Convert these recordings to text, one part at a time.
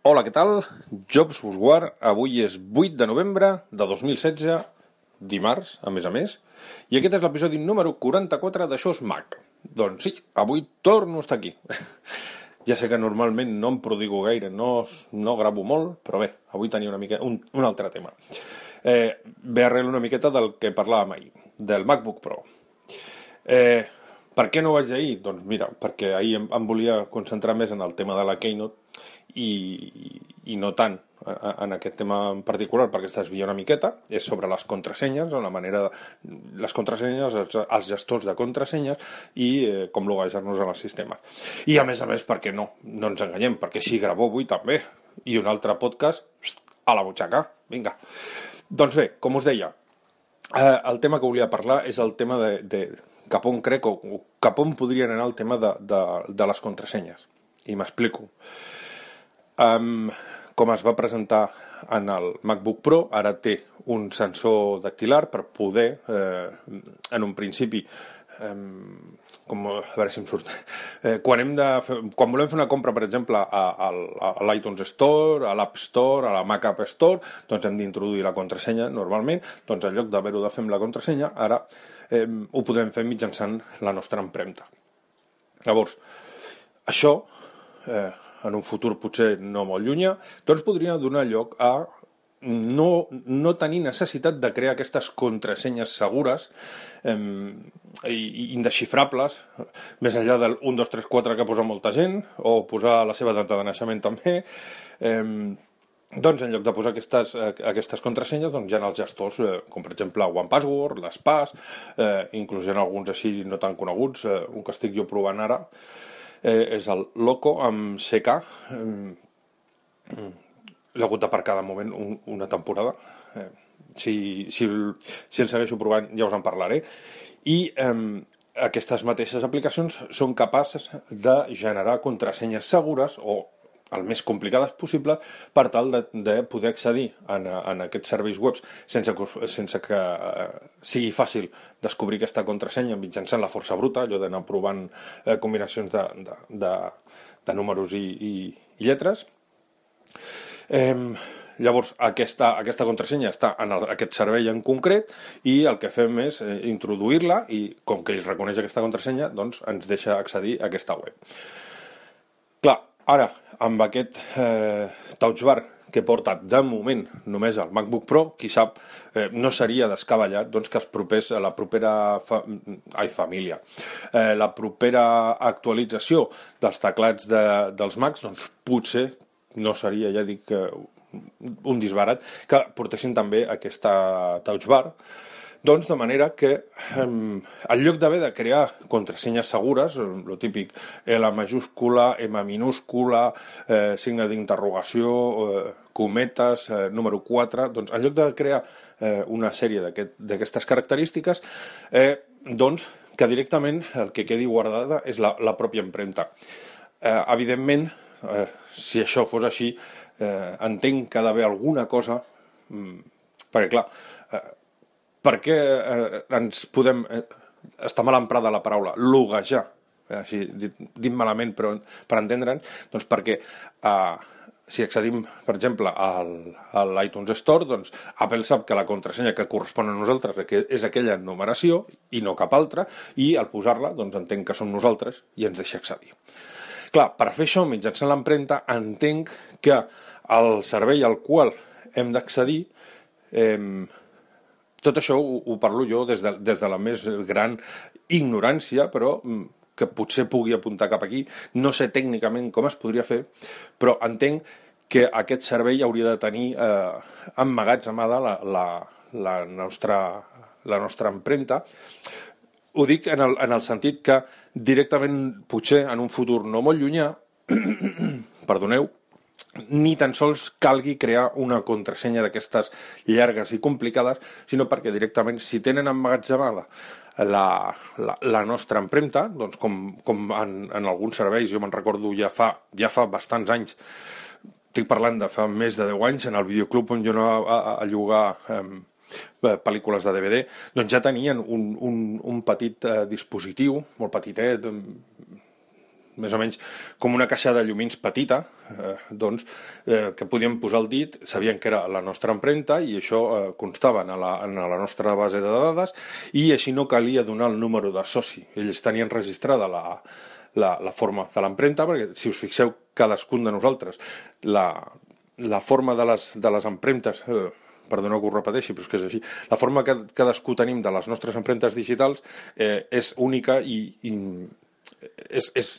Hola, què tal? Jobs Busguard. Avui és 8 de novembre de 2016, dimarts, a més a més, i aquest és l'episodi número 44 d'Aixòs Mac. Doncs sí, avui torno a estar aquí. ja sé que normalment no em prodigo gaire, no, no gravo molt, però bé, avui tenia una mica un, un altre tema. Eh, ve arrel una miqueta del que parlàvem ahir, del MacBook Pro. Eh, per què no vaig ahir? Doncs mira, perquè ahir em, em volia concentrar més en el tema de la Keynote i, i no tant en aquest tema en particular perquè es desvia una miqueta, és sobre les contrasenyes, la manera de, les contrasenyes, els, els gestors de contrasenyes i eh, com loguejar-nos en el sistema. I a més a més, perquè no, no ens enganyem, perquè així gravo avui també, i un altre podcast a la butxaca, vinga. Doncs bé, com us deia, eh, el tema que volia parlar és el tema de, de cap on crec o cap on podrien anar el tema de, de, de les contrasenyes. I m'explico. Um, com es va presentar en el MacBook Pro, ara té un sensor dactilar per poder, eh, en un principi, com, a veure si em surt, eh, quan, hem de fer, quan volem fer una compra, per exemple, a, a, a l'iTunes Store, a l'App Store, a la Mac App Store, doncs hem d'introduir la contrasenya normalment, doncs en lloc d'haver-ho de fer amb la contrasenya, ara eh, ho podem fer mitjançant la nostra empremta. Llavors, això eh, en un futur potser no molt llunyà, doncs podria donar lloc a no, no tenir necessitat de crear aquestes contrasenyes segures eh, i indexifrables, més enllà del 1, 2, 3, 4 que posa molta gent, o posar la seva data de naixement també, eh, doncs en lloc de posar aquestes, aquestes contrasenyes doncs hi ha els gestors, eh, com per exemple OnePassword, l'Espas, eh, inclús hi ha alguns així no tan coneguts, eh, un que estic jo provant ara, eh, és el Loco amb CK. Eh, L'he hagut d'aparcar de moment un, una temporada. Eh, si, si, si el segueixo provant ja us en parlaré. I eh, aquestes mateixes aplicacions són capaces de generar contrasenyes segures o el més complicades possible per tal de, de poder accedir en, en aquests serveis webs sense, sense que eh, sigui fàcil descobrir aquesta contrasenya mitjançant la força bruta, allò d'anar provant eh, combinacions de, de, de, de números i, i, i lletres. Eh, llavors, aquesta, aquesta contrasenya està en el, aquest servei en concret i el que fem és eh, introduir-la i com que ell reconeix aquesta contrasenya, doncs ens deixa accedir a aquesta web. Clar, Ara, amb aquest eh, touch bar que porta de moment només el MacBook Pro, qui sap, eh, no seria descabellat doncs, que els propers, la propera fa, ai, família, eh, la propera actualització dels teclats de, dels Macs, doncs potser no seria, ja dic, un disbarat, que portessin també aquesta touch bar, doncs de manera que eh, en lloc d'haver de crear contrasenyes segures, el típic L majúscula, M minúscula, eh, signe d'interrogació, eh, cometes, eh, número 4, doncs en lloc de crear eh, una sèrie d'aquestes aquest, característiques, eh, doncs que directament el que quedi guardada és la, la pròpia empremta. Eh, evidentment, eh, si això fos així, eh, entenc que ha d'haver alguna cosa, mm, perquè clar, eh, per què eh, ens podem... Eh, està mal emprada la paraula, loguejar, eh, així dit, dit malament, però per entendre'n, doncs perquè eh, si accedim, per exemple, al, a l'iTunes Store, doncs Apple sap que la contrasenya que correspon a nosaltres és aquella numeració i no cap altra, i al posar-la, doncs entenc que som nosaltres i ens deixa accedir. Clar, per fer això, mitjançant l'empremta, entenc que el servei al qual hem d'accedir eh, tot això ho, ho parlo jo des de, des de la més gran ignorància, però mm, que potser pugui apuntar cap aquí. No sé tècnicament com es podria fer, però entenc que aquest servei hauria de tenir eh, emmagatzemada la, la, la, nostra, la nostra empremta. Ho dic en el, en el sentit que directament, potser en un futur no molt llunyà, perdoneu, ni tan sols calgui crear una contrasenya d'aquestes llargues i complicades, sinó perquè directament, si tenen emmagatzemada la, la, la nostra empremta, doncs com, com en, en alguns serveis, jo me'n recordo ja fa, ja fa bastants anys, estic parlant de fa més de 10 anys, en el videoclub on jo anava a, a, a llogar eh, pel·lícules de DVD, doncs ja tenien un, un, un petit eh, dispositiu, molt petitet, més o menys com una caixa de llumins petita, eh, doncs, eh, que podíem posar el dit, sabien que era la nostra empremta i això eh, constava en la, en la nostra base de dades i així no calia donar el número de soci. Ells tenien registrada la, la, la forma de l'empremta, perquè si us fixeu cadascun de nosaltres, la, la forma de les, de les empremtes, eh, perdoneu que ho repeteixi, però és que és així, la forma que cadascú tenim de les nostres empremtes digitals eh, és única i, i és, és,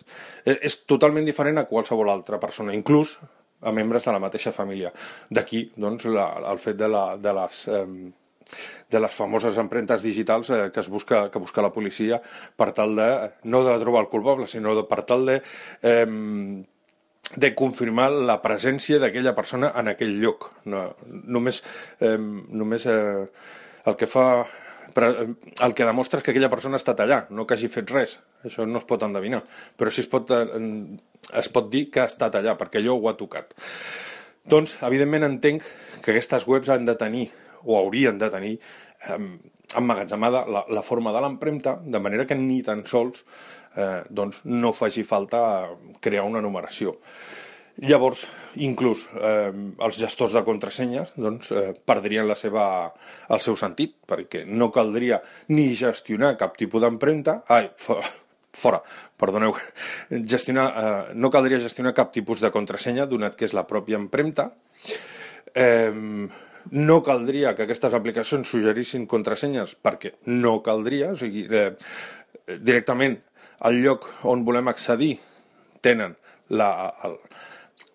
és totalment diferent a qualsevol altra persona, inclús a membres de la mateixa família. D'aquí, doncs, la, el fet de, la, de les... Eh, de les famoses empremtes digitals eh, que es busca que busca la policia per tal de no de trobar el culpable, sinó de, per tal de eh, de confirmar la presència d'aquella persona en aquell lloc. No, només eh, només eh, el que fa però eh, el que demostra és que aquella persona ha estat allà, no que hagi fet res. Això no es pot endevinar. Però sí es pot, eh, es pot dir que ha estat allà, perquè allò ho ha tocat. Doncs, evidentment, entenc que aquestes webs han de tenir, o haurien de tenir, eh, emmagatzemada la, la forma de l'empremta, de manera que ni tan sols eh, doncs no faci falta crear una numeració. Llavors, inclús eh, els gestors de contrasenyes doncs, eh, perdrien la seva, el seu sentit, perquè no caldria ni gestionar cap tipus d'empremta, ai, fora, perdoneu, gestionar, eh, no caldria gestionar cap tipus de contrasenya, donat que és la pròpia empremta, eh, no caldria que aquestes aplicacions suggerissin contrasenyes, perquè no caldria, o sigui, eh, directament al lloc on volem accedir tenen la, el,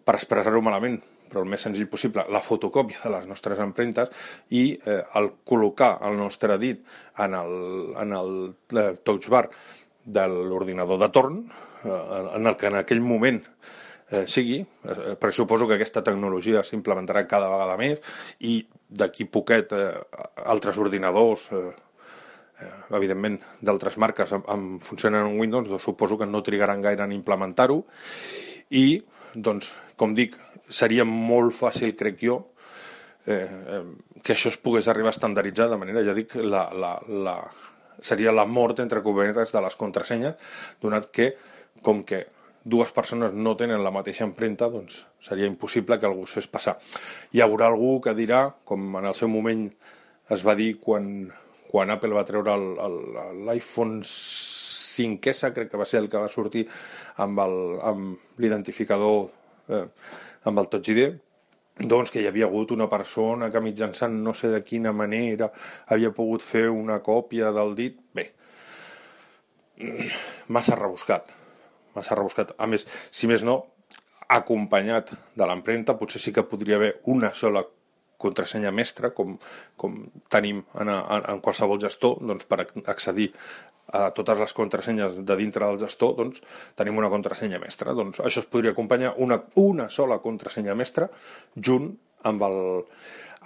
per expressar-ho malament, però el més senzill possible, la fotocòpia de les nostres empremtes i eh, el col·locar el nostre dit en el, en el eh, touch bar de l'ordinador de torn, eh, en el que en aquell moment eh, sigui, eh, perquè suposo que aquesta tecnologia s'implementarà cada vegada més i d'aquí poquet eh, altres ordinadors eh, eh, evidentment d'altres marques en, en funcionen en Windows, doncs suposo que no trigaran gaire en implementar-ho i doncs, com dic, seria molt fàcil, crec jo, eh, eh, que això es pogués arribar a estandarditzar de manera, ja dic, la, la, la, seria la mort, entre cometes, de les contrasenyes, donat que, com que dues persones no tenen la mateixa empremta, doncs seria impossible que algú es fes passar. Hi haurà algú que dirà, com en el seu moment es va dir quan, quan Apple va treure l'iPhone 5S, crec que va ser el que va sortir amb l'identificador eh, amb el Touch ID, doncs que hi havia hagut una persona que mitjançant no sé de quina manera havia pogut fer una còpia del dit. Bé, massa rebuscat, massa rebuscat. A més, si més no, acompanyat de l'empremta, potser sí que podria haver una sola contrasenya mestra, com, com tenim en, en, en qualsevol gestor, doncs, per accedir a totes les contrasenyes de dintre del gestor, doncs tenim una contrasenya mestra. Doncs això es podria acompanyar una, una sola contrasenya mestra junt amb el,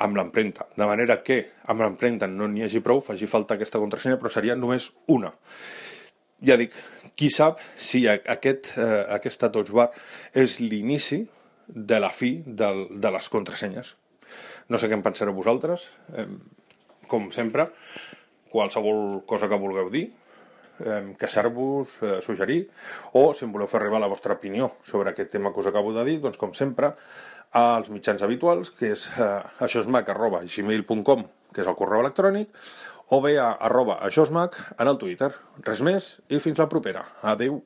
amb l'empremta. De manera que amb l'empremta no n'hi hagi prou, faci falta aquesta contrasenya, però seria només una. Ja dic, qui sap si aquest, eh, aquesta touch bar és l'inici de la fi del, de les contrasenyes. No sé què en pensareu vosaltres. Eh, com sempre, qualsevol cosa que vulgueu dir, eh, queixar-vos, eh, suggerir, o si em voleu fer arribar la vostra opinió sobre aquest tema que us acabo de dir, doncs com sempre, als mitjans habituals, que és eh, aixosmac.gmail.com, que és el correu electrònic, o bé a arroba aixosmac en el Twitter. Res més i fins la propera. Adeu.